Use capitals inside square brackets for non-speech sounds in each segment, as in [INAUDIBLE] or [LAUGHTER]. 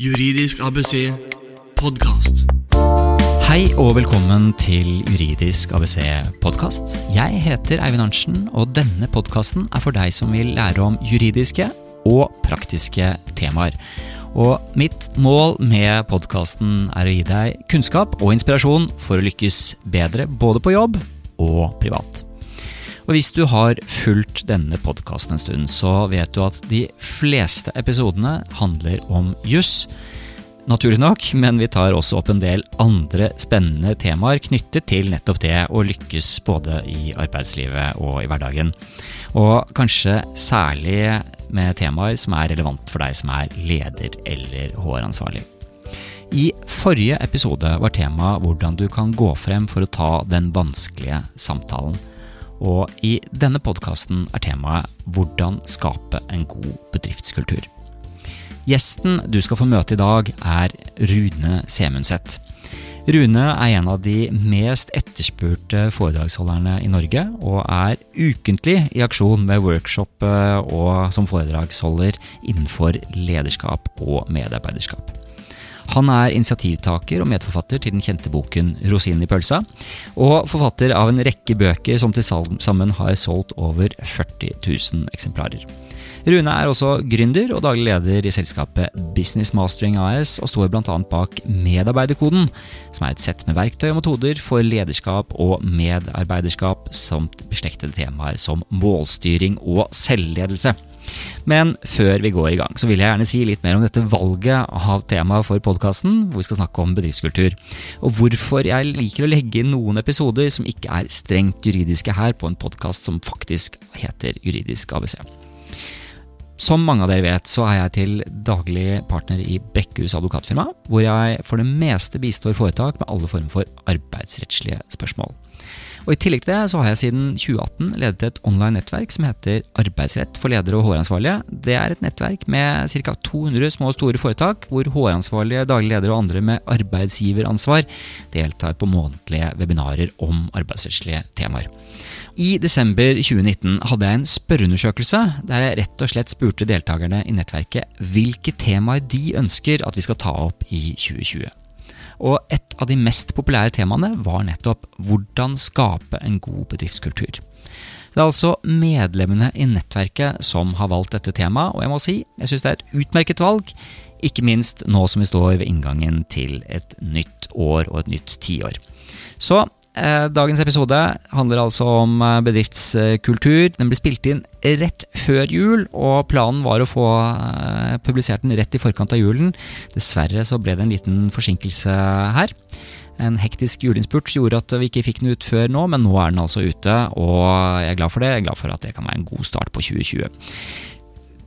Juridisk ABC podkast. Hei og velkommen til Juridisk ABC podkast. Jeg heter Eivind Arntzen, og denne podkasten er for deg som vil lære om juridiske og praktiske temaer. Og mitt mål med podkasten er å gi deg kunnskap og inspirasjon for å lykkes bedre både på jobb og privat. Og Hvis du har fulgt denne podkasten en stund, så vet du at de fleste episodene handler om juss. Naturlig nok, men vi tar også opp en del andre spennende temaer knyttet til nettopp det å lykkes både i arbeidslivet og i hverdagen. Og kanskje særlig med temaer som er relevant for deg som er leder eller HR-ansvarlig. I forrige episode var temaet hvordan du kan gå frem for å ta den vanskelige samtalen. Og i denne podkasten er temaet hvordan skape en god bedriftskultur. Gjesten du skal få møte i dag, er Rune Semundset. Rune er en av de mest etterspurte foredragsholderne i Norge, og er ukentlig i aksjon med workshop og som foredragsholder innenfor lederskap og medarbeiderskap. Han er initiativtaker og medforfatter til den kjente boken 'Rosinen i pølsa', og forfatter av en rekke bøker som til sammen har solgt over 40 000 eksemplarer. Rune er også gründer og daglig leder i selskapet Business Mastering AS, og står bl.a. bak Medarbeiderkoden, som er et sett med verktøy og metoder for lederskap og medarbeiderskap, samt beslektede temaer som målstyring og selvledelse. Men før vi går i gang, så vil jeg gjerne si litt mer om dette valget av tema for podkasten, hvor vi skal snakke om bedriftskultur. Og hvorfor jeg liker å legge inn noen episoder som ikke er strengt juridiske her, på en podkast som faktisk heter Juridisk ABC. Som mange av dere vet, så er jeg til daglig partner i Brekkhus advokatfirma, hvor jeg for det meste bistår foretak med alle former for arbeidsrettslige spørsmål. Og I tillegg til det så har jeg siden 2018 ledet et online nettverk som heter Arbeidsrett for ledere og HR-ansvarlige. Det er et nettverk med ca. 200 små og store foretak, hvor HR-ansvarlige, daglig ledere og andre med arbeidsgiveransvar deltar på månedlige webinarer om arbeidsrettslige temaer. I desember 2019 hadde jeg en spørreundersøkelse der jeg rett og slett spurte deltakerne i nettverket hvilke temaer de ønsker at vi skal ta opp i 2020. Og et av de mest populære temaene var nettopp hvordan skape en god bedriftskultur. Det er altså medlemmene i nettverket som har valgt dette temaet, og jeg må si jeg syns det er et utmerket valg, ikke minst nå som vi står ved inngangen til et nytt år og et nytt tiår. Så dagens episode handler altså om eh, bedriftskultur. Den ble spilt inn rett før jul, og planen var å få eh, publisert den rett i forkant av julen. Dessverre så ble det en liten forsinkelse her. En hektisk juleinnspurt gjorde at vi ikke fikk den ut før nå, men nå er den altså ute, og jeg er glad for det. Jeg er glad for at det kan være en god start på 2020.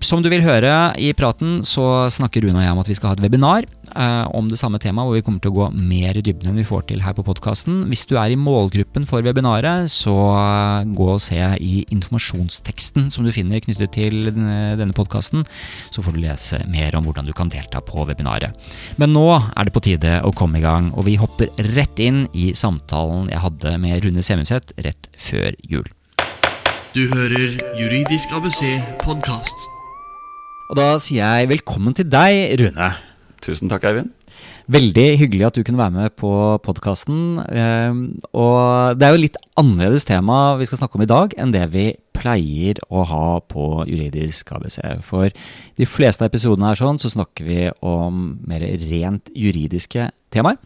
Som du vil høre i praten, så snakker Rune og jeg om at vi skal ha et webinar eh, om det samme temaet, hvor vi kommer til å gå mer i dybden enn vi får til her på podkasten. Hvis du er i målgruppen for webinaret, så eh, gå og se i informasjonsteksten som du finner knyttet til denne, podkasten, så får du lese mer om hvordan du kan delta på webinaret. Men nå er det på tide å komme i gang, og vi hopper rett inn i samtalen jeg hadde med Rune Semundset rett før jul. Du hører Juridisk ABC podkast. Og da sier jeg velkommen til deg, Rune. Tusen takk, Eivind. Veldig hyggelig at du kunne være med på podkasten. Og det er jo litt annerledes tema vi skal snakke om i dag enn det vi pleier å ha på Juridisk ABC. For de fleste av episodene her sånn, så snakker vi om mer rent juridiske temaer.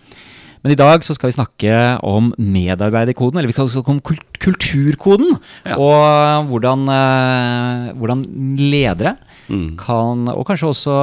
Men i dag så skal vi snakke om medarbeiderkoden, eller vi skal snakke om kulturkoden. Ja. Og hvordan, eh, hvordan ledere Mm. Kan, og kanskje også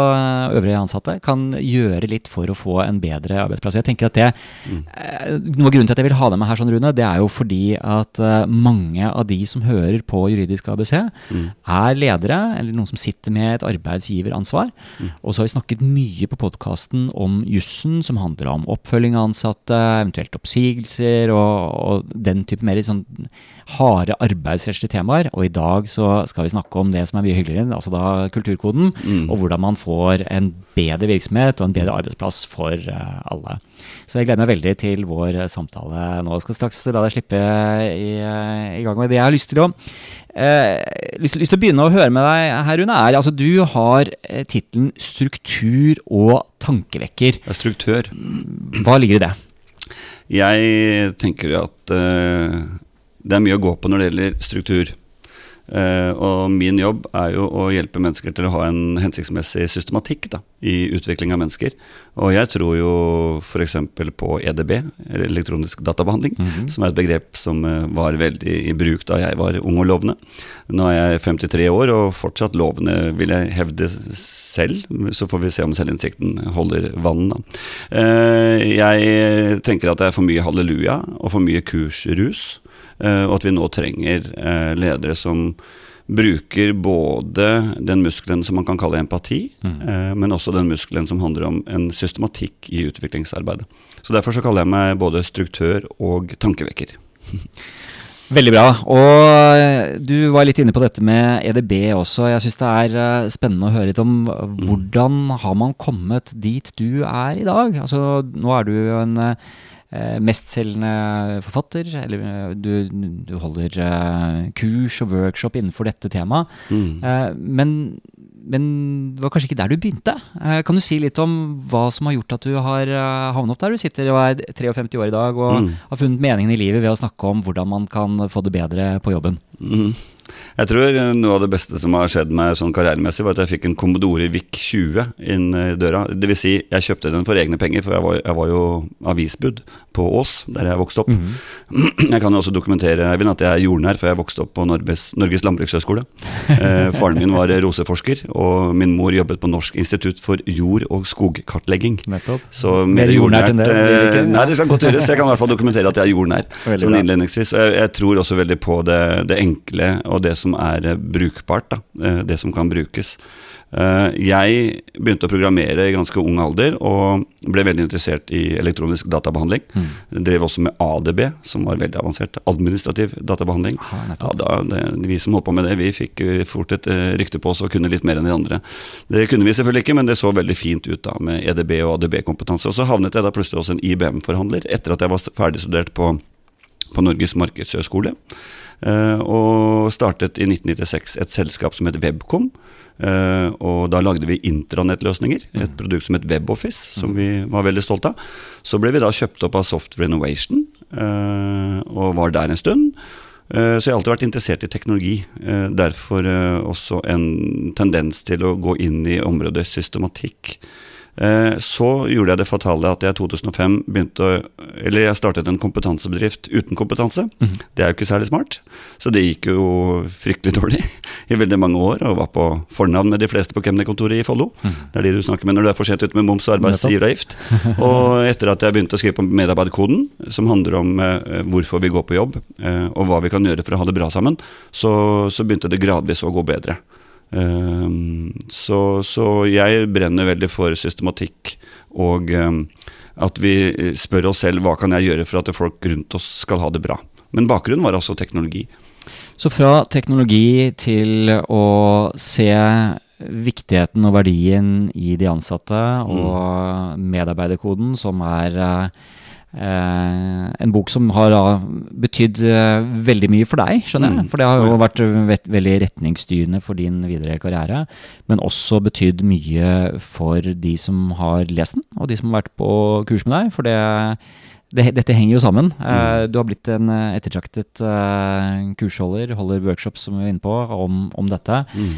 øvrige ansatte, kan gjøre litt for å få en bedre arbeidsplass. Jeg tenker at det, mm. Eh, noe av grunnen til at jeg vil ha deg med her, sånn, Rune, det er jo fordi at eh, mange av de som hører på Juridisk ABC, mm. er ledere, eller noen som sitter med et arbeidsgiveransvar. Mm. Og så har vi snakket mye på podkasten om jussen, som handler om oppfølging av ansatte, eventuelt oppsigelser og, og den type mer sånn harde arbeidsrettslige temaer. Og i dag så skal vi snakke om det som er mye hyggeligere, altså da kulturkoden. Og hvordan man får en bedre virksomhet og en bedre arbeidsplass for uh, alle. Så jeg gleder meg veldig til vår samtale nå. Jeg skal straks la deg slippe i, i gang med det jeg har lyst til å eh, lyst, lyst, til å begynne å høre med deg her, Rune. Er, altså, du har tittelen 'Struktur og tankevekker'. Struktør. Hva ligger i det? Jeg tenker at uh, det er mye å gå på når det gjelder struktur. Uh, og min jobb er jo å hjelpe mennesker til å ha en hensiktsmessig systematikk da, i utvikling av mennesker. Og jeg tror jo f.eks. på EDB, elektronisk databehandling, mm -hmm. som er et begrep som uh, var veldig i bruk da jeg var ung og lovende. Nå er jeg 53 år og fortsatt lovende, vil jeg hevde selv. Så får vi se om selvinnsikten holder vann, da. Uh, jeg tenker at det er for mye halleluja og for mye kursrus. Eh, og at vi nå trenger eh, ledere som bruker både den muskelen som man kan kalle empati, mm. Eh, men også den muskelen som handler om en systematikk i utviklingsarbeidet. Så Derfor så kaller jeg meg både struktør og tankevekker. [LAUGHS] Veldig bra. Og du var litt inne på dette med EDB også. Jeg syns det er spennende å høre litt om hvordan har man kommet dit du er i dag? Altså, nå er du jo en mestselgende forfatter, eller eh, du, du holder uh, kurs og workshop innenfor dette temaet. Mm. Men, men, det var kanskje ikke der du begynte. Kan du si litt om hva som har gjort at du har havnet opp der du sitter og er 53 år i dag og mm. har funnet meningen i livet ved å snakke om hvordan man kan få det bedre på jobben? Mm. Jeg tror noe av det beste som har skjedd meg sånn karrieremessig, var at jeg fikk en Commodore VIC 20 inn i døra. Det vil si, jeg kjøpte den for egne penger, for jeg var, jeg var jo avisbud på Ås, der jeg vokste opp. Mm -hmm. [CLEARS THROAT] Jeg kan jo også dokumentere Eivind, at jeg er jordnær, for jeg vokste opp på Norges, Norges landbrukshøgskole. Eh, faren min var roseforsker, og min mor jobbet på Norsk institutt for jord- og skogkartlegging. Nettopp. Så mer jordnært enn det? Eh, nei, det skal godt gjøres. Jeg kan i hvert fall dokumentere at jeg er jordnær. Sånn innledningsvis. Jeg, jeg, tror også veldig på det, det enkle og det som er eh, brukbart. Da. Eh, det som kan brukes. Eh, jeg begynte å programmere i ganske ung alder og ble veldig interessert i elektronisk databehandling. Mm. Drev også med ADB, som var veldig avansert. Administrativ databehandling. Aha, ja, da, det, vi som holdt på med det, vi fikk fort et rykte på oss og kunne litt mer enn de andre. Det kunne vi selvfølgelig ikke, men det så veldig fint ut da med EDB og ADB-kompetanse. Og så havnet jeg da plutselig hos en IBM-forhandler etter at jeg var ferdigstudert på, på Norges markedshøgskole. Eh, og startet i 1996 et selskap som het Webcom. Uh, og da lagde vi intranettløsninger, et mm. produkt som het WebOffice, som mm. vi var veldig stolte av. Så ble vi da kjøpt opp av Software Innovation, uh, og var der en stund. Så jeg har alltid vært interessert i teknologi. derfor også en tendens til å gå inn i området systematikk. Eh, så gjorde jeg det fatale at jeg i 2005 begynte å Eller jeg startet en kompetansebedrift uten kompetanse. Mm. Det er jo ikke særlig smart. Så det gikk jo fryktelig dårlig [LAUGHS] i veldig mange år, og var på fornavn med de fleste på kemnerkontoret i Follo. Mm. Det er de du snakker med når du er for sent ute med moms og arbeidsgiveravgift. [LAUGHS] og etter at jeg begynte å skrive på medarbeiderkoden, som handler om eh, hvorfor vi går på jobb, eh, og hva vi kan gjøre for å ha det bra sammen, så, så begynte det gradvis å gå bedre. Ehm, så, så, jeg brenner veldig for systematikk og ehm, at vi spør oss selv hva kan jeg gjøre for at folk rundt oss skal ha det bra. Men bakgrunnen var altså teknologi. Så fra teknologi til å se viktigheten og verdien i de ansatte og mm. medarbeiderkoden, som er Eh, en bok som har betydd eh, veldig mye for deg, skjønner jeg. Mm. For det har jo vært veldig retningsstyrende for din videre karriere. Men også betydd mye for de som har lest den, og de som har vært på kurs med deg. For det det, dette henger jo sammen. Uh, du har blitt en uh, ettertraktet uh, kursholder, holder workshops som vi er inne på, om, om dette. Mm.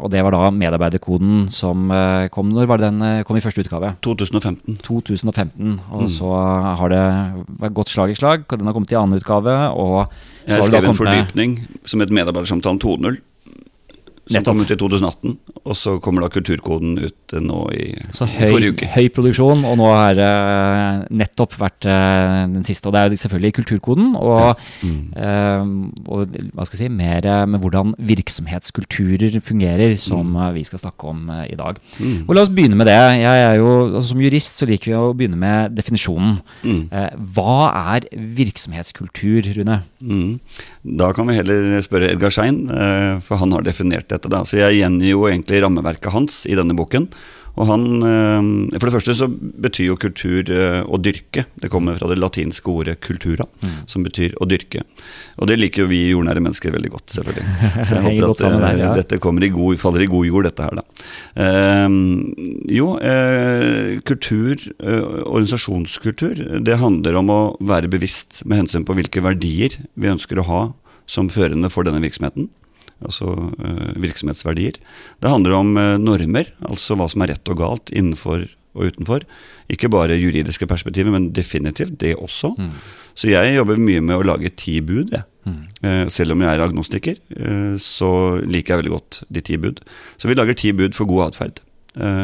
og det var da medarbeiderkoden som kom Når var det den kom i første utgave? 2015. 2015, Og mm. så har det gått slag i slag. Den har kommet i annen utgave. Og Jeg skrev en fordypning som het Medarbeidersamtalen 2.0. som Nettopp. kom ut i 2018. Og så kommer da Kulturkoden ut nå i, så høy, forrige uke. Høy produksjon, og nå har det uh, nettopp vært uh, den siste. Og det er jo selvfølgelig Kulturkoden, og, mm. uh, og, hva skal jeg si, mer med hvordan virksomhetskulturer fungerer, som mm. vi skal snakke om i dag. Mm. Og La oss begynne med det. Jeg er jo, altså, Som jurist så liker vi å begynne med definisjonen. Mm. hva er virksomhetskultur, Rune? Mm. Da kan vi heller spørre Edgar Schein, for han har definert dette. Da. Så jeg gjengir jo egentlig rammeverket hans i denne boken. Og han, eh, For det første så betyr jo kultur eh, å dyrke. Det kommer fra det latinske ordet 'cultura', mm. som betyr å dyrke. Og det liker jo vi jordnære mennesker veldig godt, selvfølgelig. [LAUGHS] Så jeg håper at der, ja. dette i god, faller i god jord, dette her, da. Um, jo, eh, kultur, eh, organisasjonskultur, det handler om å være bevisst med hensyn på hvilke verdier vi ønsker å ha som førende for denne virksomheten altså uh, virksomhetsverdier. Det handler om uh, normer, altså hva som er rett og galt innenfor og utenfor. Ikke bare juridiske perspektiver, men definitivt det også. Mm. Så jeg jobber mye med å lage ti bud, jeg. Mm. Uh, selv om jeg er agnostiker, så liker jeg veldig godt de ti bud. Så vi lager ti bud for god atferd.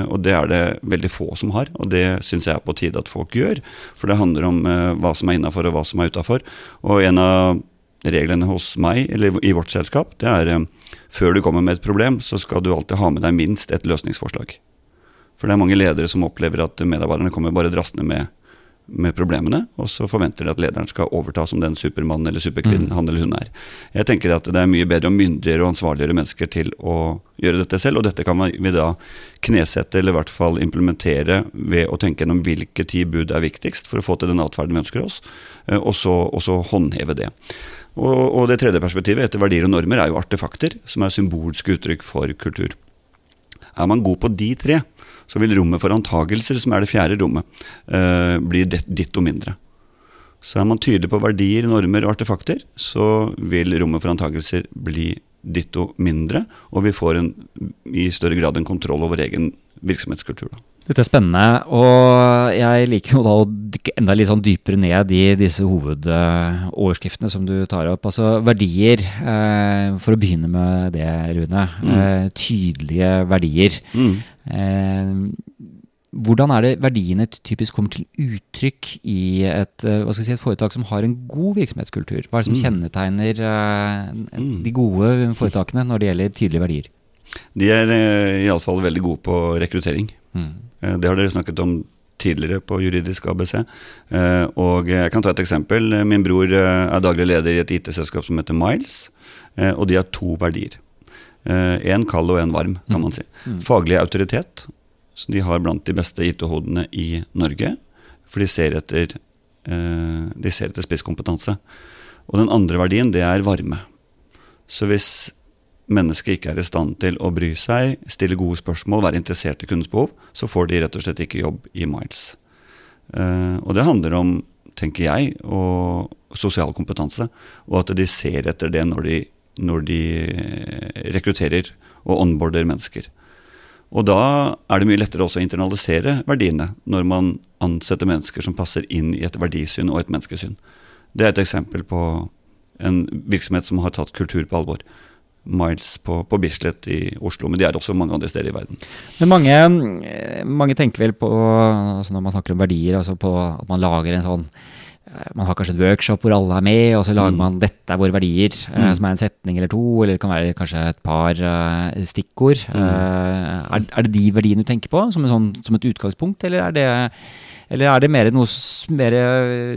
og det er det veldig få som har, og det syns jeg er på tide at folk gjør. For det handler om hva som er innafor og hva som er utafor. Og en av reglene hos meg, eller i vårt selskap, det er eh, før du kommer med et problem, så skal du alltid ha med deg minst et løsningsforslag. For det er mange ledere som opplever at medarbeiderne kommer bare drassende med, med problemene, og så forventer de at lederen skal overta som den supermannen eller superkvinnen mm. han eller hun er. Jeg tenker at det er mye bedre å myndiggjøre og ansvarliggjøre mennesker til å gjøre dette selv, og dette kan vi da knesette eller i hvert fall implementere ved å tenke gjennom hvilke ti bud er viktigst for å få til den atferden vi ønsker oss, eh, og så, og så håndheve det. Og, og, det tredje perspektivet etter verdier og normer er jo artefakter, som er symbolske uttrykk for kultur. Er man god på de tre, så vil rommet for antagelser, som er det fjerde rommet, eh, bli ditto mindre. Så er man tydelig på verdier, normer og artefakter, så vil rommet for antagelser bli ditto mindre, og vi får en, i større grad en kontroll over egen virksomhetskultur. Da. Dette er spennende, og jeg liker jo da å dykke enda litt sånn dypere ned i disse hovedoverskriftene som du tar opp. Altså verdier, eh, for å begynne med det, Rune. Mm. Eh, tydelige verdier. Mm. Eh, hvordan er det verdiene typisk kommer til uttrykk i et, eh, si, et, foretak som har en god virksomhetskultur? Hva er det som mm. kjennetegner eh, mm. de gode foretakene når det gjelder tydelige verdier? De er eh, iallfall veldig gode på rekruttering. Mm. Eh, det har dere snakket om tidligere på Juridisk ABC. Eh, og jeg kan ta et eksempel. Min bror eh, er daglig leder i et IT-selskap som heter Miles, og de har to verdier. En kald og en varm, kan mm. man si. Mm. Faglig autoritet. Så de har blant de beste IT-hodene i Norge. For de ser etter, de ser etter spisskompetanse. Og den andre verdien, det er varme. Så hvis mennesket ikke er i stand til å bry seg, stille gode spørsmål, være interessert i kundens behov, så får de rett og slett ikke jobb i Miles. Uh, og det handler om, tenker jeg, og sosial kompetanse, og at de ser etter det når de, når de rekrutterer og onboarder mennesker. Og da er det mye lettere også å internalisere verdiene når man ansetter mennesker som passer inn i et verdisyn og et menneskesyn. Det er et eksempel på en virksomhet som har tatt kultur på alvor. Miles på, på, Bislett i Oslo, men de er også mange andre steder i verden. Men mange, mange tenker vel på, altså når man snakker om verdier, altså på at man lager en sånn eh, man har kanskje et workshop hvor alle er med, og så lager mm. man 'dette er våre verdier', eh, mm. som er en setning eller to, eller det kan være kanskje et par uh, stikkord. Mm. Uh, er, er, det de verdiene du tenker på som, sånn, som et utgangspunkt, eller er det eller er det mer noe mer,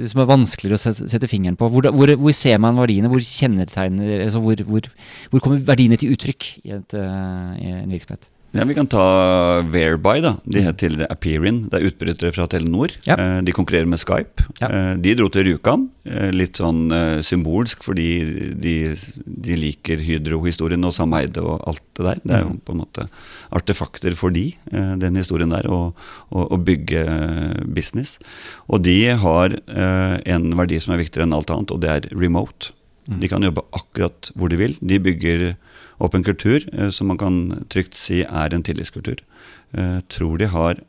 som er vanskeligere å sette, sette fingeren på? Hvor, hvor, hvor, ser man verdiene? Hvor kjennetegner altså hvor, hvor, kommer verdiene til uttrykk i, et, i en virksomhet? Ja, Vi kan ta Whereby. da. De het tidligere Appearin. Det er utbrytere fra Telenor. Ja. Eh, de konkurrerer med Skype. Ja. Eh, de dro til Rjukan, litt sånn symbolsk fordi de, de liker Hydro-historien og sameide og alt det der. Det er jo mm. på en måte artefakter for de, den historien der, å bygge business. Og de har en verdi som er viktigere enn alt annet, og det er remote. Mm. De kan jobbe akkurat hvor de vil. De bygger opp en kultur eh, som man kan trygt si er en tillitskultur. Eh, tror de har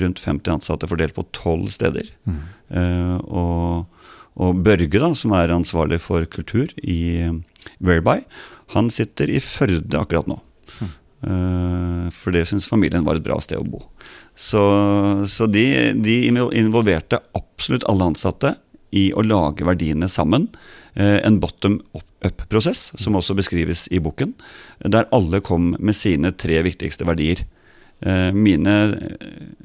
rundt 50 ansatte fordelt på tolv steder. Mm. Eh, og, og, Børge, da, som er ansvarlig for kultur i Whereby, han sitter i Førde akkurat nå. For det syns familien var et bra sted å bo. Så, så de, de, involverte absolutt alle ansatte i å lage verdiene sammen. En bottom up-prosess, som også beskrives i boken, der alle kom med sine tre viktigste verdier. Mine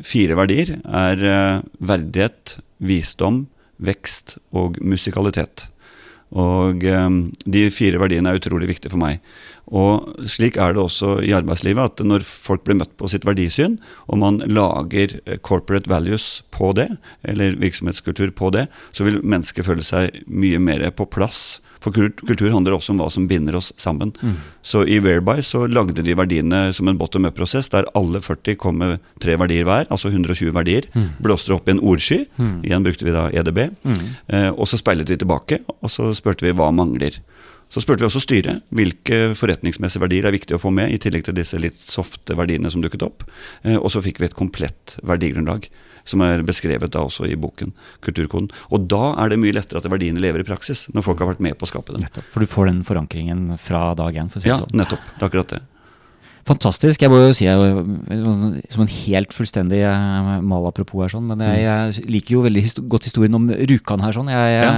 fire verdier er verdighet, visdom, vekst og musikalitet. Og um, de fire verdiene er utrolig viktige for meg. Og slik er det også i arbeidslivet, at når folk blir møtt på sitt verdisyn, og man lager eh, corporate values på det, eller virksomhetskultur på det, så vil mennesket føle seg mye mer på plass for kultur handler også om hva som binder oss sammen. Mm. Så i Whereby så lagde de verdiene som en bottom up-prosess, der alle 40 kom med tre verdier hver, altså 120 verdier. Mm. Blåste det opp i en ordsky. Mm. Igjen brukte vi da EDB. Eh, og så speilet vi tilbake, og så spurte vi hva mangler. Så spurte vi også styret hvilke forretningsmessige verdier er viktig å få med, i tillegg til disse litt softe verdiene som dukket opp. Eh, og så fikk vi et komplett verdigrunnlag som er beskrevet da også i boken Kulturkoden. Og da er det mye lettere at verdiene lever i praksis, når folk har vært med på å skape dem. Nettopp, For du får den forankringen fra dag én? Si ja, sånn. nettopp. Det er akkurat det. Fantastisk. Jeg må jo si som en helt fullstendig eh, mal apropos her, sånn, men jeg, jeg liker jo veldig godt historien om Rjukan her. sånn. Jeg, ja.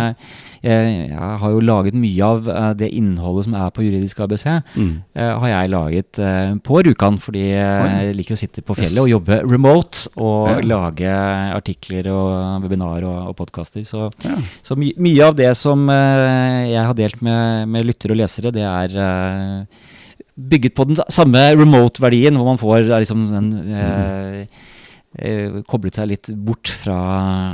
jeg, jeg, har jo laget mye av eh, det innholdet som er på Juridisk ABC, mm. Eh, har jeg laget på Rjukan. Fordi jeg liker å sitte på fjellet og jobbe remote og ja. lage artikler og webinar og, og podkaster. Så, ja. så my, mye av det som jeg har delt med, med lyttere og lesere, det er bygget på den samme remote-verdien, hvor man får liksom den eh, eh, Koblet seg litt bort fra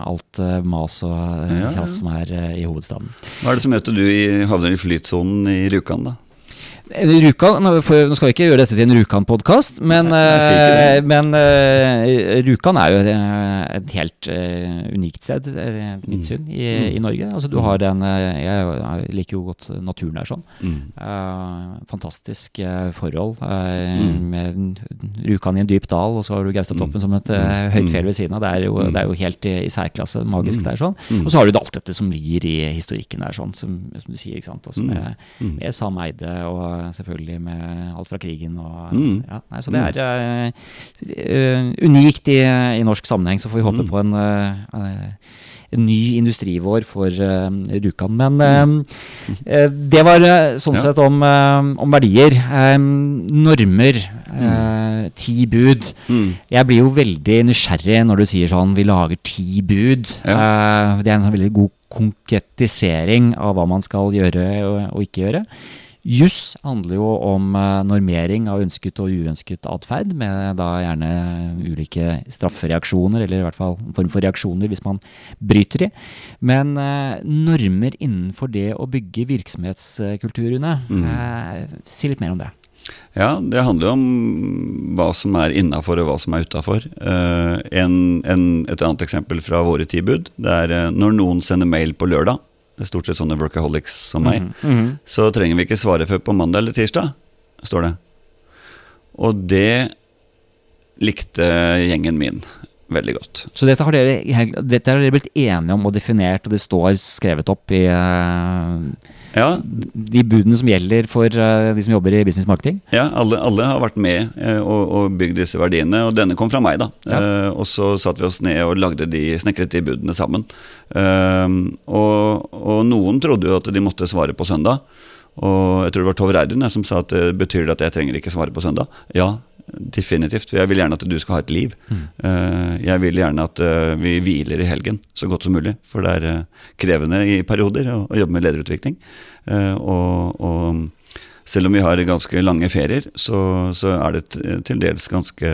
alt eh, mas og kjas ja, ja. som er eh, i hovedstaden. Hva er det som møter du i havner i flytsonen i Rjukan, da? Rjukan, nå skal vi ikke gjøre dette til en Rjukan-podkast, men, Nei, men uh, Rjukan er jo et helt unikt sted, etter mitt mm. syn, i, mm. i, Norge. Altså, du har den Jeg liker jo godt naturen der sånn. Mm. Fantastisk forhold mm. med Rjukan i en dyp dal, og så har du Gaustatoppen mm. som et mm. høyt fjell ved siden av. Det er jo, det er jo helt i, i særklasse, magisk der sånn. Og så har du alt dette som ligger i historikken der sånn, som, som du sier, ikke sant. Altså, med, med Sam Eide og selvfølgelig med alt fra krigen og mm. ja, nei, Så det mm. er uh, unikt i, i, norsk sammenheng. Så får vi håpe mm. på en, uh, en ny industrivår for uh, Rjukan. Men uh, det var sånn sett om, om verdier. normer. ti bud. Mm. Jeg blir jo veldig nysgjerrig når du sier sånn vi lager ti bud. Ja. det er en veldig god konkretisering av hva man skal gjøre og, og ikke gjøre. Juss handler jo om eh, normering av ønsket og uønsket atferd, med da gjerne ulike straffereaksjoner, eller i hvert fall en form for reaksjoner hvis man bryter de. Men eh, normer innenfor det å bygge virksomhetskulturene, mm. eh, si litt mer om det. Ja, det handler jo om hva som er innafor og hva som er utafor. Et annet eksempel fra våre tilbud, det er når noen sender mail på lørdag, det er stort sett sånne workaholics som meg, mm -hmm. så trenger vi ikke svare før på mandag eller tirsdag, står det. Og det likte gjengen min veldig godt. Så dette har dere, dette har dere blitt enige om og definert, og det står skrevet opp i uh, ja. de budene som gjelder for uh, de som jobber i business marketing? Ja, alle, alle har vært med uh, og, og, bygd disse verdiene, og denne kom fra meg, da. Ja. Uh, og så satte vi oss ned og lagde de, snekret de budene sammen. Og, og, noen trodde jo at de måtte svare på søndag. Og jeg tror det var Tove Reidun som sa at betyr det at jeg trenger ikke svare på søndag. Ja, Definitivt. For jeg vil gjerne at du skal ha et liv. Mm. Jeg vil gjerne at vi hviler i helgen så godt som mulig. For det er krevende i perioder å jobbe med lederutvikling. Og, og selv om vi har ganske lange ferier, så, så er det til dels ganske,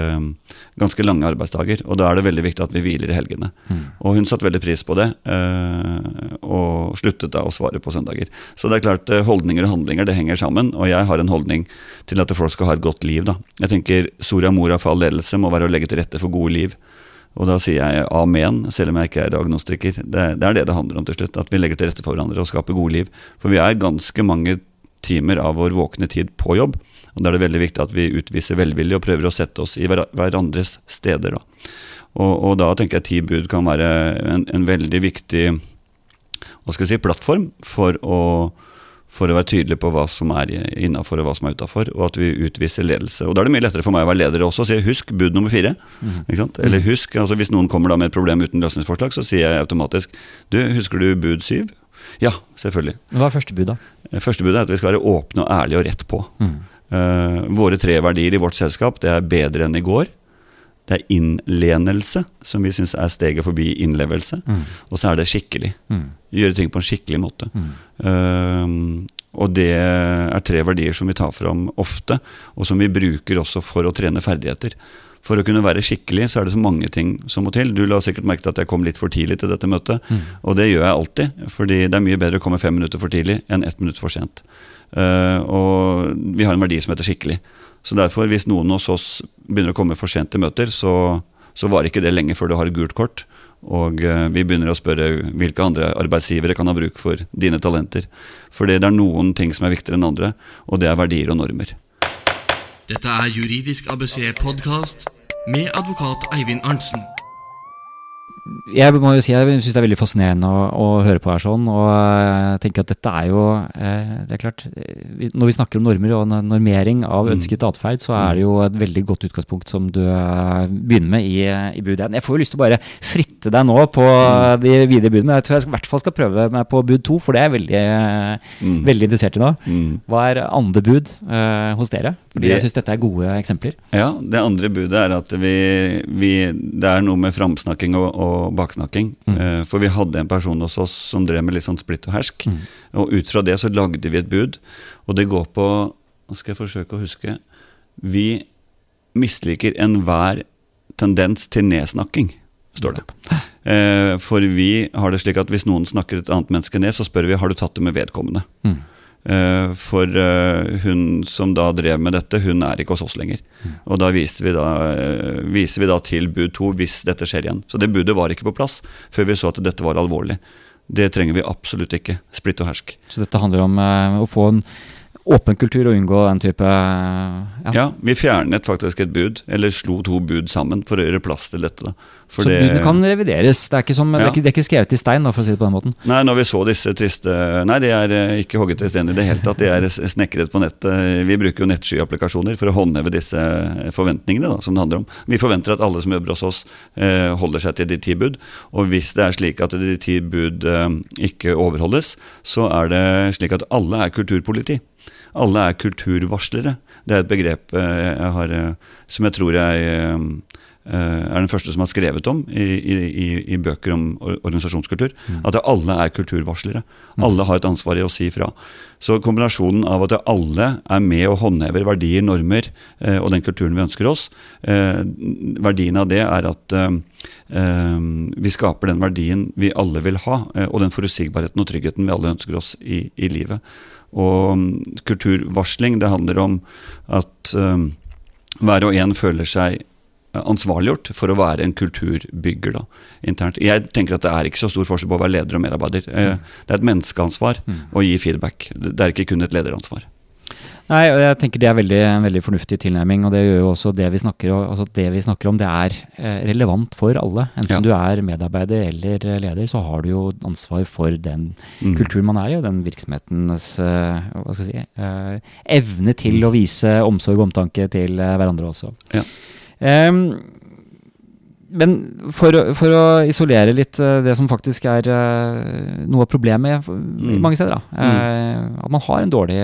ganske, lange arbeidsdager. Og da er det veldig viktig at vi hviler i helgene. Mm. Og hun satte veldig pris på det, øh, og sluttet da å svare på søndager. Så det er klart, eh, holdninger og handlinger det henger sammen, og jeg har en holdning til at folk skal ha et godt liv. da. Jeg tenker Soria Moria for all ledelse må være å legge til rette for gode liv. Og da sier jeg amen, selv om jeg ikke er agnostiker. Det, det, er det det handler om til slutt. At vi legger til rette for hverandre og skaper gode liv. For vi er ganske mange timer av vår våkne tid på jobb. Og Da er det veldig viktig at vi utviser velvilje og prøver å sette oss i hverandres steder. Da. Og, og, da tenker jeg ti bud kan være en, en veldig viktig hva skal jeg si, plattform for å, for å være tydelig på hva som er innafor og hva som er utafor, og at vi utviser ledelse. Og Da er det mye lettere for meg å være leder også og si husk bud nummer fire. Mm. Eller mm. husk, altså Hvis noen kommer da med et problem uten løsningsforslag, så sier jeg automatisk du, husker du bud syv? Ja, selvfølgelig. Hva er første bud, da? Eh, første bud er at vi skal være åpne og ærlige og rett på. Mm. Uh, våre tre verdier i vårt selskap det er bedre enn i går. Det er innlenelse, som vi syns er steget forbi innlevelse. Mm. Og så er det skikkelig. Mm. Gjøre ting på en skikkelig måte. Uh, og det er tre verdier som vi tar fram ofte, og som vi bruker også for å trene ferdigheter. For å kunne være skikkelig så er det så mange ting som må til. Du la sikkert merke til at jeg kom litt for tidlig til dette møtet, mm. og det gjør jeg alltid. Fordi det er mye bedre å komme fem minutter for tidlig enn ett minutt for sent. Uh, og vi har en verdi som heter skikkelig. Så derfor, hvis noen hos oss begynner å komme for sent til møter, så, så varer ikke det lenge før du har et gult kort. Og uh, vi begynner å spørre hvilke andre arbeidsgivere kan ha bruk for dine talenter. Fordi det er noen ting som er viktigere enn andre, og det er verdier og normer. Dette er Juridisk ABC-podkast med advokat Eivind Arntzen jeg må jo si jeg syns det er veldig fascinerende å, å, høre på her sånn. Og jeg tenker at dette er jo eh, Det er klart, når vi snakker om normer og normering av mm. ønsket atferd, så er det jo et veldig godt utgangspunkt som du eh, begynner med i, i budet. Jeg får jo lyst til å bare fritte deg nå på mm. de videre budene. Jeg tror jeg i hvert fall skal prøve meg på bud to, for det er jeg veldig, mm. veldig interessert i nå. Hva er andre bud uh, hos dere? Fordi det, jeg syns dette er gode eksempler. Ja, det andre budet er at vi, vi Det er noe med framsnakking og, og baksnakking. Mm. Uh, for vi hadde en person hos oss som drev med litt sånn splitt og hersk. Mm. Og ut fra det så lagde vi et bud, og det går på Nå skal jeg forsøke å huske. Vi misliker enhver tendens til nedsnakking, står det. Uh, for vi har det slik at hvis noen snakker et annet menneske ned, så spør vi har du tatt det med vedkommende. Mm. Uh, for uh, hun som da drev med dette, hun er ikke hos oss lenger. Mm. Og da viser, vi da viser vi da til bud to hvis dette skjer igjen. Så det budet var ikke på plass før vi så at dette var alvorlig. Det trenger vi absolutt ikke. Splitt og hersk. Så dette handler om å få en åpen kultur og unngå den type ja. ja. vi fjernet faktisk et bud, eller slo to bud sammen for å gjøre plass til dette. så det, budene kan revideres? Det er, ikke som, ja. det, er ikke, det er ikke skrevet i stein? Da, for å si det på den måten. Nei, når vi så disse triste Nei, de er eh, ikke hogget i stein i det hele tatt. De er snekret på nettet. Vi bruker jo nettskyapplikasjoner for å håndheve disse forventningene da, som det handler om. Vi forventer at alle som jobber hos oss, eh, holder seg til de ti bud. Og hvis det er slik at de ti bud eh, ikke overholdes, så er det slik at alle er kulturpoliti. Alle er kulturvarslere. Det er et begrep eh, jeg har, eh, som jeg tror jeg eh, er den første som har skrevet om i, i, i bøker om organisasjonskultur. Mm. At alle er kulturvarslere. Alle har et ansvar i å si fra. Så kombinasjonen av at alle er med og håndhever verdier, normer og den kulturen vi ønsker oss, verdien av det er at vi skaper den verdien vi alle vil ha, og den forutsigbarheten og tryggheten vi alle ønsker oss i, i livet. Og um, kulturvarsling, det handler om at um, hver og en føler seg ansvarliggjort for å være en kulturbygger da, internt. Jeg tenker at det er ikke så stor forskjell på å være leder og medarbeider. Eh, mm. Det er et menneskeansvar mm. å gi feedback. Det er ikke kun et lederansvar. Nei, og jeg tenker Det er veldig, en veldig fornuftig tilnærming. og Det gjør jo også det vi snakker, altså det vi snakker om, det er eh, relevant for alle. Enten ja. du er medarbeider eller leder, så har du jo ansvar for den mm. kulturen man er i, og den virksomhetens eh, hva skal jeg si, eh, evne til å vise omsorg og omtanke til hverandre også. Ja. Um, men for, for, å isolere litt eh, det som faktisk er uh, noe av problemet mm. mange steder, da, uh, at man har en dårlig,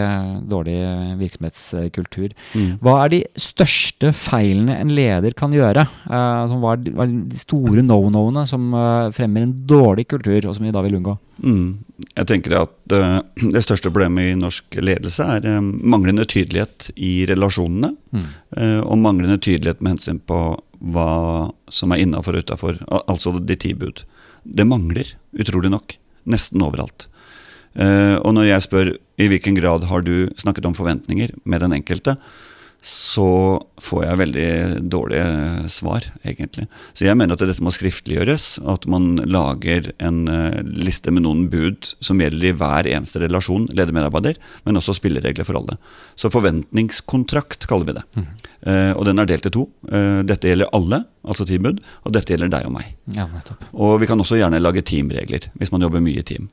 dårlig virksomhetskultur. Mm. Hva er de største feilene en leder kan gjøre? Hva, er, hva, er, de store no-no-ene som fremmer en dårlig kultur, og som vi da vil unngå? Mm. Jeg tenker at Det største problemet i norsk ledelse er manglende tydelighet i relasjonene. Mm. og manglende tydelighet med hensyn på hva som er innafor og utafor. Altså de ti bud. Det mangler, utrolig nok. Nesten overalt. Uh, og når jeg spør i hvilken grad har du snakket om forventninger med den enkelte, så får jeg veldig dårlige svar, egentlig. Så jeg mener at dette må skriftliggjøres. At man lager en uh, liste med noen bud som gjelder i hver eneste relasjon, ledermedarbeider, men også spilleregler for alle. Så forventningskontrakt kaller vi det. Mm. Uh, og den er delt i to. Uh, dette gjelder alle, altså ti bud, og dette gjelder deg og meg. Ja, og vi kan også gjerne lage teamregler, hvis man jobber mye i team.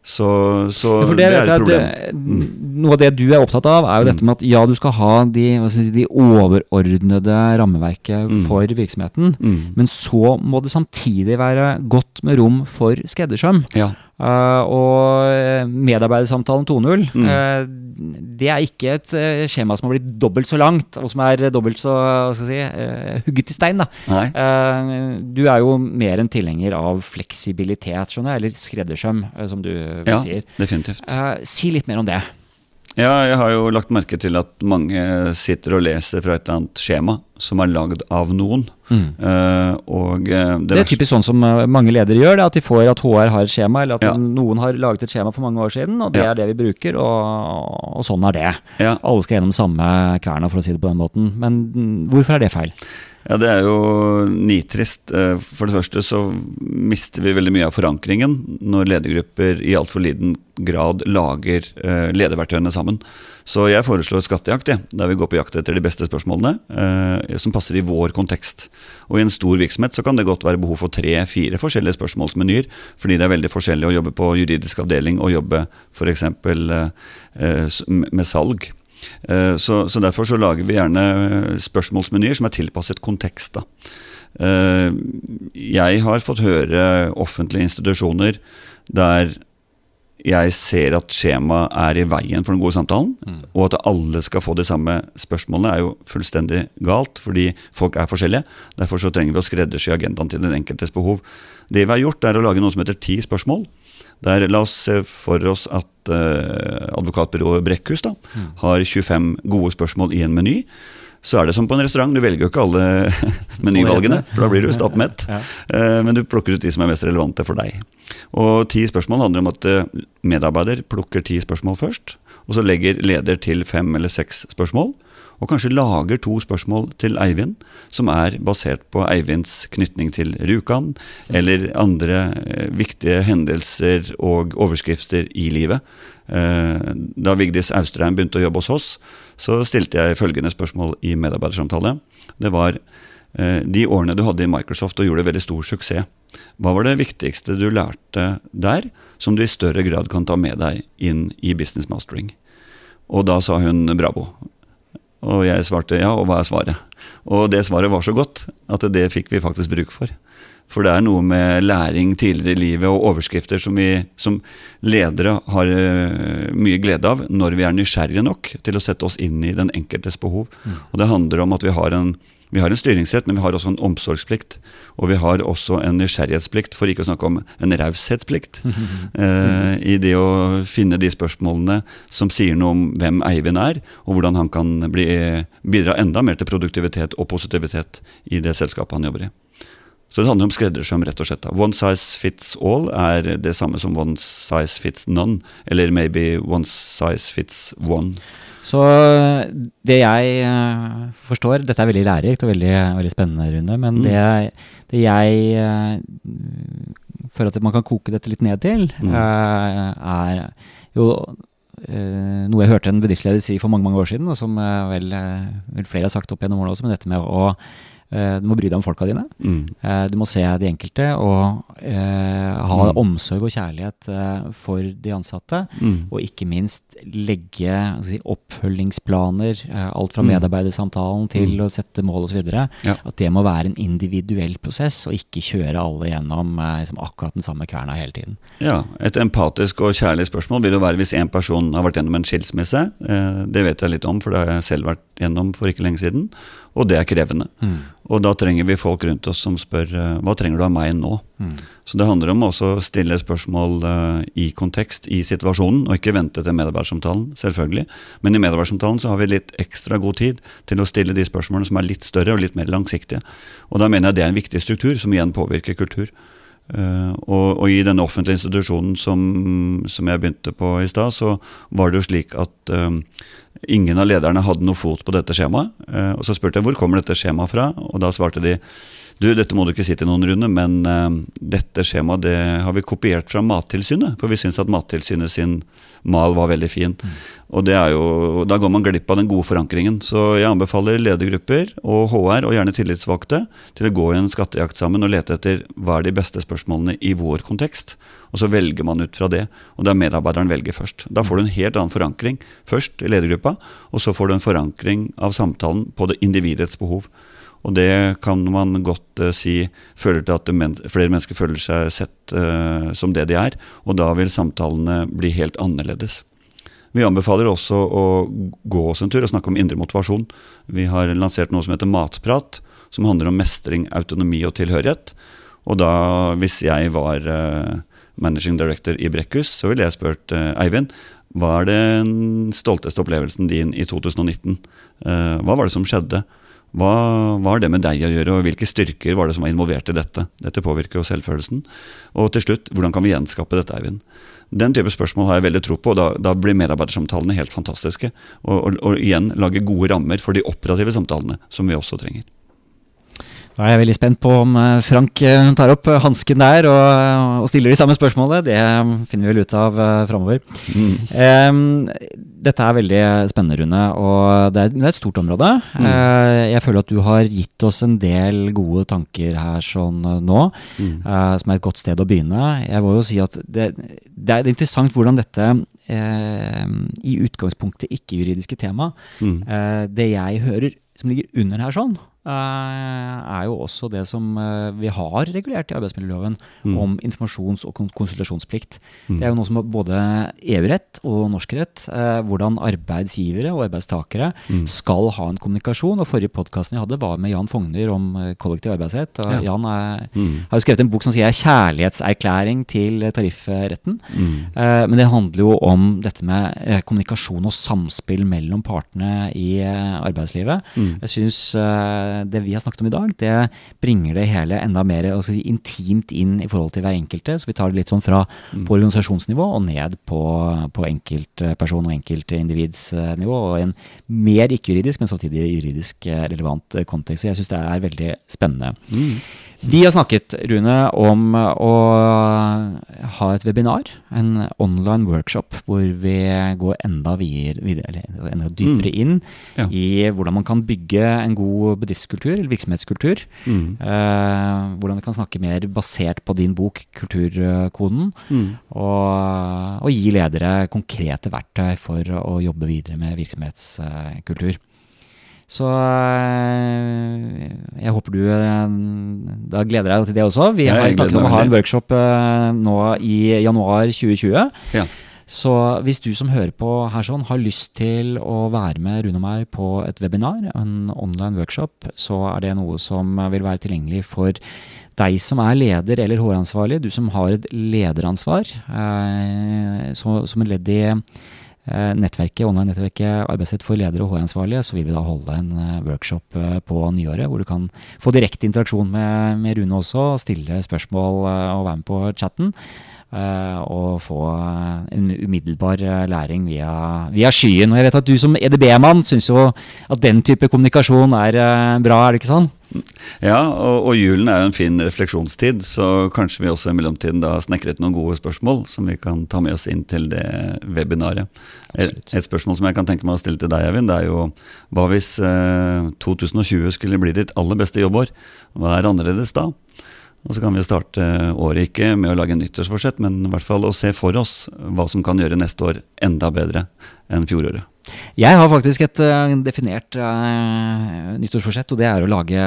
Så, så det, det, er et problem. Det, mm. noe av det du er opptatt av, er jo dette mm. med at ja, du skal ha de, si, de overordnede rammeverket mm. for virksomheten, mm. men så må det samtidig være godt med rom for skreddersøm. Ja. Uh, og medarbeidersamtalen 2.0, mm. uh, det er ikke et uh, skjema som har blitt dobbelt så langt, og som er dobbelt så si, hugget i stein. du er jo mer enn tilhenger av fleksibilitet, skjønner jeg, eller skreddersøm, som du ja, sier. Definitivt. si litt mer om det. Ja, jeg har jo lagt merke til at mange sitter og leser fra et eller annet skjema som er lagd av noen. Mm. Uh, og uh, det, det, er typisk sånn som uh, mange ledere gjør, det, at de får at HR har et skjema, eller at ja. noen har laget et skjema for mange år siden, og det ja. er det vi bruker, og, og sånn er det. Ja. Alle skal gjennom samme kverna, for å si det på den måten. Men hvorfor er det feil? Ja, Det er jo nitrist. For det første så mister vi veldig mye av forankringen når ledergrupper i altfor liten grad lager lederverktøyene sammen. Så jeg foreslår skattejakt, ja, der vi går på jakt etter de beste spørsmålene eh, som passer i vår kontekst. Og I en stor virksomhet så kan det godt være behov for tre-fire forskjellige spørsmålsmenyer, fordi det er veldig forskjellig å jobbe på juridisk avdeling og jobbe f.eks. Eh, med salg. Eh, så, så, Derfor så lager vi gjerne spørsmålsmenyer som er tilpasset kontekst. da. Eh, jeg har fått høre offentlige institusjoner der jeg ser at skjemaet er i veien for den gode samtalen, mm. og at alle skal få de samme spørsmålene, er jo fullstendig galt, fordi folk er forskjellige. Derfor så trenger vi å skreddersy agendaen til den enkeltes behov. Det vi har gjort, er å lage noe som heter ti spørsmål. Der, la oss se for oss at eh, advokatbyrået Brekkhus da, mm. har 25 gode spørsmål i en meny så er det som på en restaurant. Du velger jo ikke alle [LAUGHS] menyvalgene, for da blir du stappmett. Ja. Eh, men du plukker ut de som er mest relevante for deg. Og ti spørsmål handler om at eh, medarbeider plukker ti spørsmål først. Og så legger leder til fem eller seks spørsmål. Og kanskje lager to spørsmål til Eivind, som er basert på Eivinds knytning til Rjukan, eller andre eh, viktige hendelser og overskrifter i livet. Da Vigdis Austrheim begynte å jobbe hos oss, så stilte jeg følgende spørsmål i medarbeidersamtale. Det var eh, de årene du hadde i Microsoft og gjorde veldig stor suksess. Hva var det viktigste du lærte der, som du i større grad kan ta med deg inn i business mastering? Og da sa hun bravo. Og jeg svarte ja, og hva er svaret? Og det svaret var så godt at det fikk vi faktisk bruk for. For det er noe med læring tidligere i livet og overskrifter som vi som ledere har uh, mye glede av når vi er nysgjerrige nok til å sette oss inn i den enkeltes behov. Mm. Og det handler om at vi har en vi har en styringsrett, men vi har også en omsorgsplikt. Og vi har også en nysgjerrighetsplikt, for ikke å snakke om en raushetsplikt. [LAUGHS] eh, I det å finne de spørsmålene som sier noe om hvem Eivind er, og hvordan han kan bli, bidra enda mer til produktivitet og positivitet i det selskapet han jobber i. Så det handler om skreddersøm, rett og slett. One size fits all er det samme som one size fits none, eller maybe one size fits one. Så det jeg eh, forstår Dette er veldig lærerikt og veldig, veldig spennende, Rune. Men mm. det, det, jeg uh, føler at man kan koke dette litt ned til, mm. er jo noe jeg hørte en bedriftsleder si for mange mange år siden, og som vel, vel flere har sagt opp gjennom årene også, men dette med å Eh, du må bry deg om folka dine. Mm. Eh, du må se de enkelte og eh, ha mm. omsorg og kjærlighet for de ansatte. Mm. Og ikke minst legge si, oppfølgingsplaner, alt fra mm. medarbeidersamtalen til mm. å sette mål osv. Ja. At det må være en individuell prosess, og ikke kjøre alle gjennom liksom, akkurat den samme kverna hele tiden. Ja, Et empatisk og kjærlig spørsmål vil jo være hvis en person har vært gjennom en skilsmisse. Det vet jeg litt om, for det har jeg selv vært gjennom for ikke lenge siden. Og det er krevende. Mm. Og da trenger vi folk rundt oss som spør eh, hva trenger du av meg nå? Mm. Så det handler om også å stille spørsmål uh, i kontekst, i situasjonen, og ikke vente til medarbeidersamtalen, selvfølgelig. Men i medarbeidersamtalen så har vi litt ekstra god tid til å stille de spørsmålene som er litt større og litt mer langsiktige. Og da mener jeg det er en viktig struktur, som igjen påvirker kultur. Uh, og, og, i denne offentlige institusjonen som, som jeg begynte på i stad, så var det jo slik at uh, ingen av lederne hadde noe fot på dette skjemaet. Uh, og så spurte jeg hvor kommer dette skjemaet fra, og da svarte de Du, dette må du ikke si til noen, Rune, men uh, dette skjemaet det har vi kopiert fra Mattilsynet. For vi syns at Mattilsynet sin mal var veldig fin. Mm. Og det er jo, da går man glipp av den gode forankringen. Så jeg anbefaler ledergrupper og HR, og gjerne tillitsvalgte, til å gå i en skattejakt sammen og lete etter hva er de beste spørsmålene i vår kontekst. Og så velger man ut fra det. Og det er medarbeideren velger først. Da får du en helt annen forankring. Først i ledergruppa, og så får du en forankring av samtalen på det individets behov. Og det kan man godt uh, si fører til at men flere mennesker føler seg sett uh, som det de er. Og da vil samtalene bli helt annerledes. Vi anbefaler også å gå oss en tur og snakke om indre motivasjon. Vi har lansert noe som heter Matprat, som handler om mestring, autonomi og tilhørighet. Og da, hvis jeg var uh, managing director i Brekkhus, så ville jeg spurt Eivind hva er den stolteste opplevelsen din i 2019? hva var det som skjedde? Hva har det med deg å gjøre, og hvilke styrker var det som var involvert i dette? Dette påvirker jo selvfølelsen. Og til slutt, hvordan kan vi gjenskape dette, Eivind? Den type spørsmål har jeg veldig tro på, og da, da blir medarbeidersamtalene helt fantastiske. Og, og, og igjen lage gode rammer for de operative samtalene, som vi også trenger. Da er jeg veldig spent på om eh, Frank eh, tar opp hansken der og, og, stiller de samme spørsmålene. Det finner vi vel ut av framover. Mm. Um, dette er veldig spennende, Rune, og det er, det er et stort område. Mm. Uh, jeg føler at du har gitt oss en del gode tanker her sånn nå, mm. uh, som er et godt sted å begynne. Jeg må jo si at det, det er interessant hvordan dette i utgangspunktet ikke-juridiske tema, mm. det jeg hører som ligger under her sånn, Eh, er jo også det som eh, vi har regulert i arbeidsmiljøloven mm. om informasjons- og konsultasjonsplikt. Mm. Det er jo noe som både EU-rett og norsk rett, eh, hvordan arbeidsgivere og arbeidstakere mm. skal ha en kommunikasjon. og Forrige podkasten jeg hadde, var med Jan Fogner om kollektiv arbeidsrett. og ja. Jan er, mm. har jo skrevet en bok som sier 'kjærlighetserklæring til tariffretten'. Mm. men det handler jo om dette med kommunikasjon og samspill mellom partene i arbeidslivet. Mm. Jeg synes det vi har snakket om i dag, det bringer det hele enda mer si, intimt inn i forhold til hver enkelte. Så vi tar det litt sånn fra mm. på organisasjonsnivå og ned på, på enkeltperson og enkeltindividsnivå. Og en mer ikke-juridisk, men samtidig juridisk relevant kontekst. Så jeg syns det er veldig spennende. Mm. Vi har snakket, Rune, om å ha et webinar, en online workshop, hvor vi går enda, videre, enda dypere mm. inn ja. i hvordan man kan bygge en god bedriftskultur, eller virksomhetskultur. Mm. Eh, hvordan vi kan snakke mer basert på din bok, Kulturkoden, mm. og, og, gi ledere konkrete verktøy for å jobbe videre med virksomhetskultur. Så eh, jeg håper du eh, Da gleder jeg deg til det også. Vi har snakket om å ha en workshop eh, nå i januar 2020. Ja. Så hvis du som hører på her sånn har lyst til å være med Rune og meg på et webinar, en online workshop, så er det noe som vil være tilgjengelig for deg som er leder eller HR-ansvarlig, du som har et lederansvar, eh, så, som et ledd i Eh, nettverket, online-nettverket Arbeidsrett for ledere og HR-ansvarlige, så vil vi da holde en eh, workshop på nyåret hvor du kan få direkte interaksjon med, med Rune også, stille spørsmål og være med på chatten. Og få en umiddelbar læring via, via skyen. Og jeg vet at du som EDB-mann syns jo at den type kommunikasjon er bra, er det ikke sånn? Ja, og, og, julen er jo en fin refleksjonstid, så kanskje vi også i mellomtiden da snekret noen gode spørsmål som vi kan ta med oss inn til det webinaret. Et, et, spørsmål som jeg kan tenke meg å stille til deg, Eivind, det er jo hva hvis eh, 2020 skulle bli ditt aller beste jobbår? Hva er annerledes da? Og så kan vi starte året ikke med å lage nyttårsforsett, men i hvert fall å se for oss hva som kan gjøre neste år enda bedre enn fjoråret. Jeg har faktisk et uh, definert uh, nyttårsforsett, og det er å lage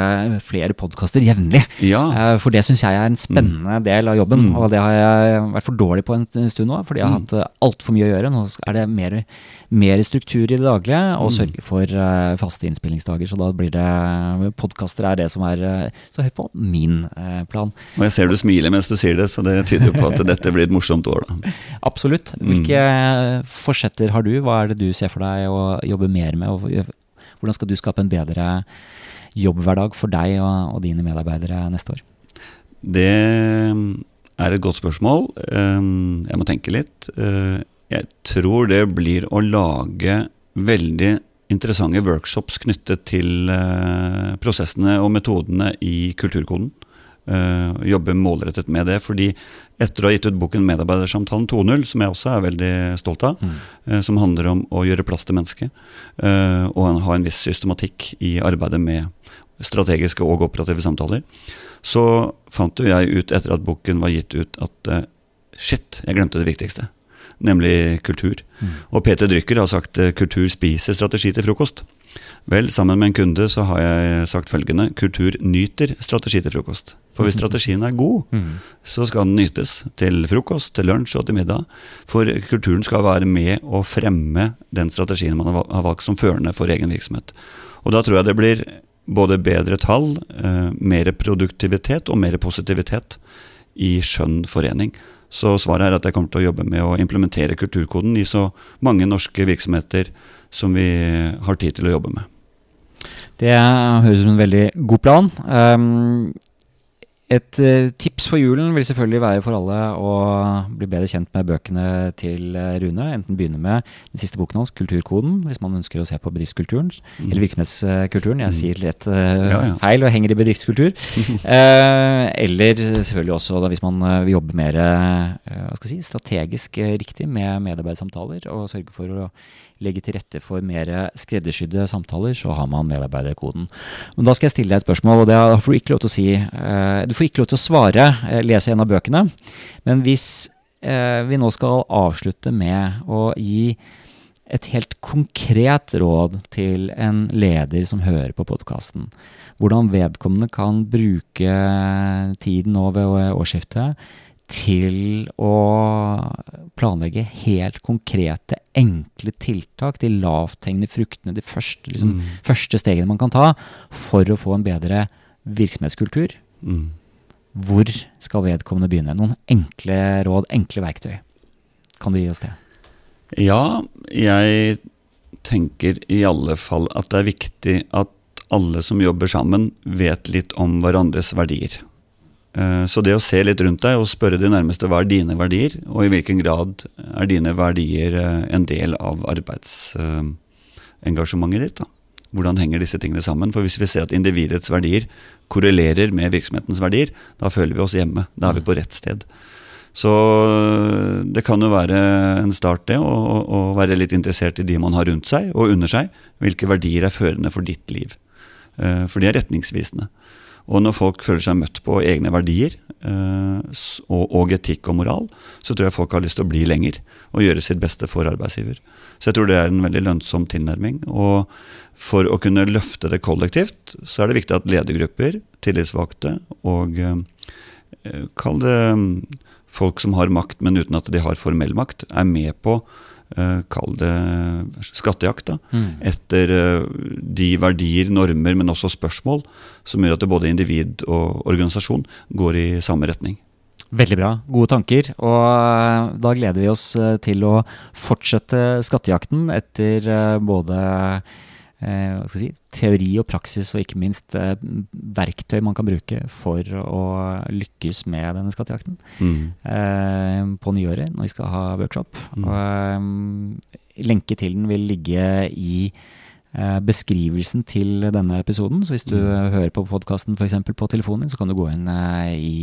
flere podkaster jevnlig. Ja. Uh, for det syns jeg er en spennende mm. del av jobben, mm. og det har jeg vært for dårlig på en stund nå. Fordi jeg har mm. hatt uh, altfor mye å gjøre. Nå er det mer, mer struktur i det daglige, og mm. sørge for faste innspillingsdager. Så da blir det podkaster er det som er Så høyt på min plan. Og jeg ser du smiler mens du sier det, så det tyder jo på at dette blir et morsomt år, da. [LAUGHS] Absolutt. Hvilke mm. forsetter har du? Hva er det du ser for deg å jobbe mer med? Og hvordan skal du skape en bedre jobbhverdag for deg og, og dine medarbeidere neste år? Det er et godt spørsmål. Jeg må tenke litt. Jeg tror det blir å lage veldig interessante workshops knyttet til prosessene og metodene i Kulturkoden. Uh, jobbe målrettet med det. fordi etter å ha gitt ut boken 'Medarbeidersamtalen 2.0', som jeg også er veldig stolt av, mm. uh, som handler om å gjøre plass til mennesket, uh, og ha en viss systematikk i arbeidet med strategiske og operative samtaler, så fant jo jeg ut etter at boken var gitt ut, at shit, jeg glemte det viktigste. Nemlig kultur. Mm. Og Peter Drycker har sagt 'kultur spiser strategi til frokost'. Vel, sammen med en kunde så har jeg sagt følgende. Kultur nyter strategi til frokost. For hvis [LAUGHS] strategien er god, mm. så skal den nytes til frokost, til lunsj og til middag. For kulturen skal være med å fremme den strategien man har valgt som førende for egen virksomhet. Og da tror jeg det blir både bedre tall, eh, mer produktivitet og mer positivitet i skjønn forening. Så svaret er at jeg kommer til å jobbe med å implementere kulturkoden i så mange norske virksomheter som vi har tid til å jobbe med. Det høres ut som en veldig god plan. Um, et uh, tips for julen vil selvfølgelig være for alle å bli bedre kjent med bøkene til uh, Rune. Enten begynne med den siste boken hans, 'Kulturkoden', hvis man ønsker å se på bedriftskulturen. Mm. Eller virksomhetskulturen. Jeg mm. sier litt uh, ja, ja. feil og henger i bedriftskultur. [LAUGHS] eller selvfølgelig også da, hvis man vil jobbe mer si, strategisk riktig med medarbeidersamtaler, og sørge for å legge til rette for mer skreddersydde samtaler, så har man medarbeiderkoden. Men da skal jeg stille deg et spørsmål, og det får du ikke lov til å si. Eh, du får ikke lov til å svare, eh, lese en av bøkene. Men hvis eh, vi nå skal avslutte med å gi et helt konkret råd til en leder som hører på podkasten. Hvordan vedkommende kan bruke tiden nå ved årsskiftet til å planlegge helt konkrete, enkle tiltak, de lavthengende fruktene, de første, liksom, mm. første, stegene man kan ta for å få en bedre virksomhetskultur. Mm. Hvor skal vedkommende begynne? Noen enkle råd, enkle verktøy. Kan du gi oss det? Ja, jeg tenker i alle fall at det er viktig at alle som jobber sammen, vet litt om hverandres verdier. Eh, så det å se litt rundt deg og spørre de nærmeste hva er dine verdier, og i hvilken grad er dine verdier eh, en del av arbeidsengasjementet ditt. da. Hvordan henger disse tingene sammen? For Hvis vi ser at individets verdier korrelerer med virksomhetens verdier, da føler vi oss hjemme. Da er vi på rett sted. Så det kan jo være en start, det, å, være litt interessert i de man har rundt seg og under seg. Hvilke verdier er førende for ditt liv? Eh, for de er retningsvisende. Og når folk føler seg møtt på egne verdier eh, og, etikk og moral, så tror jeg folk har lyst til å bli lenger og gjøre sitt beste for arbeidsgiver. Så jeg tror det er en veldig lønnsom tilnærming. Og for å kunne løfte det kollektivt, så er det viktig at ledergrupper, tillitsvalgte og eh, kall det mm, folk som har makt, men uten at de har formell makt, er med på Kall det skattejakt. da, mm. Etter uh, de verdier, normer, men også spørsmål som gjør at både individ og organisasjon går i samme retning. Veldig bra. Gode tanker. Og eh, da gleder vi oss til å fortsette skattejakten etter både eh, si, teori og praksis, og ikke minst eh, verktøy man kan bruke for å lykkes med denne skattejakten mm. eh, på nyåret når vi skal ha workshop. Mm. Eh, lenke til den vil ligge i eh, beskrivelsen til denne episoden. Så hvis du mm. hører på podkasten f.eks. på telefonen så kan du gå inn eh, i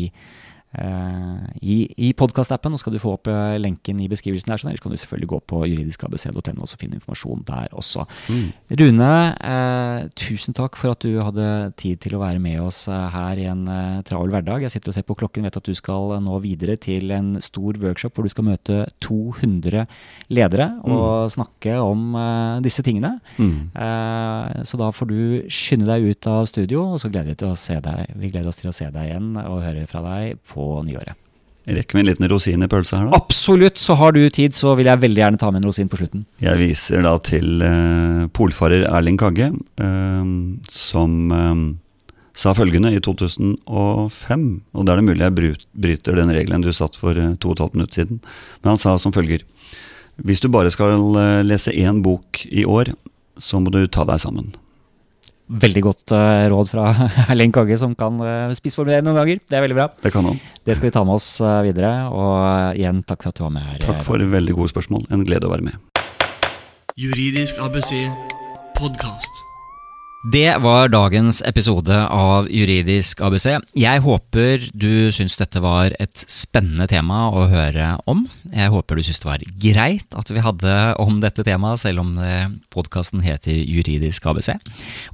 i, i podkastappen, og skal du få opp uh, lenken i beskrivelsen der. Sånn, ellers kan du selvfølgelig gå på juridiskabc.no og finne informasjon der også. Mm. Rune, eh, tusen takk for at du hadde tid til å være med oss her i en travel hverdag. Jeg sitter og ser på klokken, vet at du skal nå videre til en stor workshop hvor du skal møte 200 ledere og mm. snakke om disse tingene. Mm. så da får du skynde deg ut av studio, og så gleder vi, til å se deg, vi gleder oss til å se deg igjen og høre fra deg på på nyåret. Rekker vi en liten rosin i pølsa her, da? Absolutt! Så har du tid, så vil jeg veldig gjerne ta med en rosin på slutten. Jeg viser da til uh, polfarer Erling Kagge, uh, som uh, sa følgende i 2005, og da er det mulig jeg bryter den regelen du satt for to og et halvt minutt siden, men han sa som følger Hvis du bare skal lese én bok i år, så må du ta deg sammen. Veldig godt uh, råd fra [LAUGHS] Erlend Kagge, som kan uh, spissformulere noen ganger. Det er veldig bra. Det kan han. Det skal vi ta med oss uh, videre. Og igjen, takk for at du var med her. Takk for veldig gode spørsmål. En glede å være med. Juridisk ABC podkast. Det var dagens episode av Juridisk ABC. Jeg håper du syns dette var et spennende tema å høre om. Jeg håper du syns det var greit at vi hadde om dette temaet, selv om podkasten heter Juridisk ABC.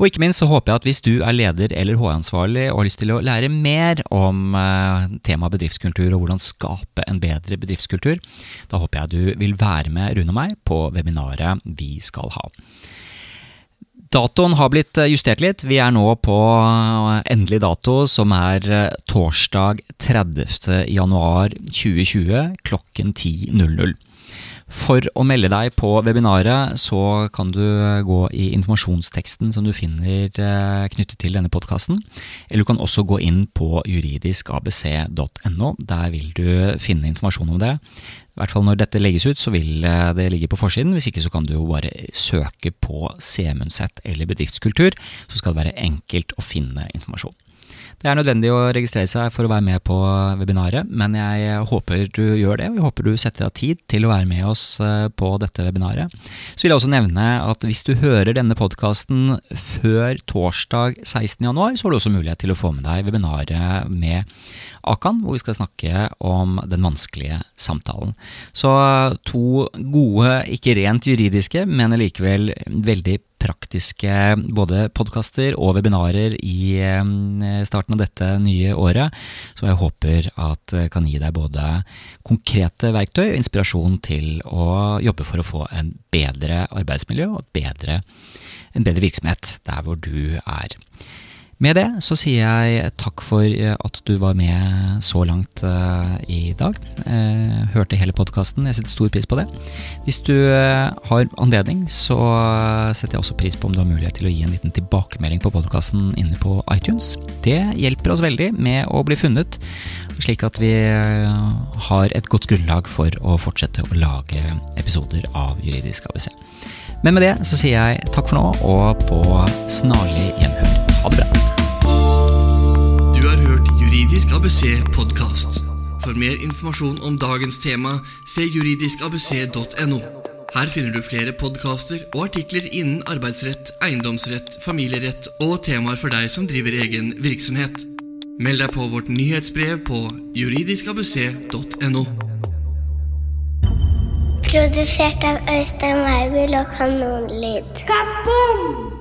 Og ikke minst så håper jeg at hvis du er leder eller HR-ansvarlig og har lyst til å lære mer om eh, temaet bedriftskultur og hvordan skape en bedre bedriftskultur, da håper jeg du vil være med Rune og meg på webinaret vi skal ha. Datoen har blitt eh, justert litt. Vi er nå på eh, endelig dato, som er eh, torsdag 30. januar 2020 klokken 10.00. For å melde deg på webinaret, så kan du gå i informasjonsteksten som du finner knyttet til denne podkasten. Eller du kan også gå inn på juridiskabc.no. Der vil du finne informasjon om det. I hvert fall når dette legges ut, så vil eh, det ligge på forsiden. Hvis ikke så kan du jo bare søke på Semundset eller bedriftskultur, så skal det være enkelt å finne informasjon. Det er nødvendig å registrere seg for å være med på webinaret, men jeg håper du gjør det, og jeg håper du setter av tid til å være med oss eh, på dette webinaret. Så vil jeg også nevne at hvis du hører denne podkasten før torsdag 16. januar, så har du også mulighet til å få med deg webinaret med Akan, hvor vi skal snakke om den vanskelige samtalen. Så to gode, ikke rent juridiske, men likevel veldig praktiske både podkaster og webinarer i eh, starten av dette nye året. Så jeg håper at det kan gi deg både konkrete verktøy og inspirasjon til å jobbe for å få en bedre arbeidsmiljø og bedre, en bedre virksomhet der hvor du er. Med det så sier jeg takk for eh, at du var med så langt uh, i dag. Uh, hørte hele podkasten. Jeg setter stor pris på det. Hvis du har anledning, så setter jeg også pris på om du har mulighet til å gi en liten tilbakemelding på podkasten inne på iTunes. Det hjelper oss veldig med å bli funnet, slik at vi har et godt grunnlag for å fortsette å lage episoder av Juridisk ABC. Men med det så sier jeg takk for nå, og på snarlig gjenhør. Ha det bra. Juridisk ABC podkast. For mer informasjon om dagens tema, se juridiskabc.no. Her finner du flere podkaster og artikler innen arbeidsrett, eiendomsrett, familierett og temaer for deg som driver egen virksomhet. Meld deg på vårt nyhetsbrev på juridiskabc.no. Produsert av Øystein Weibel og Kanonlyd. Kaboom!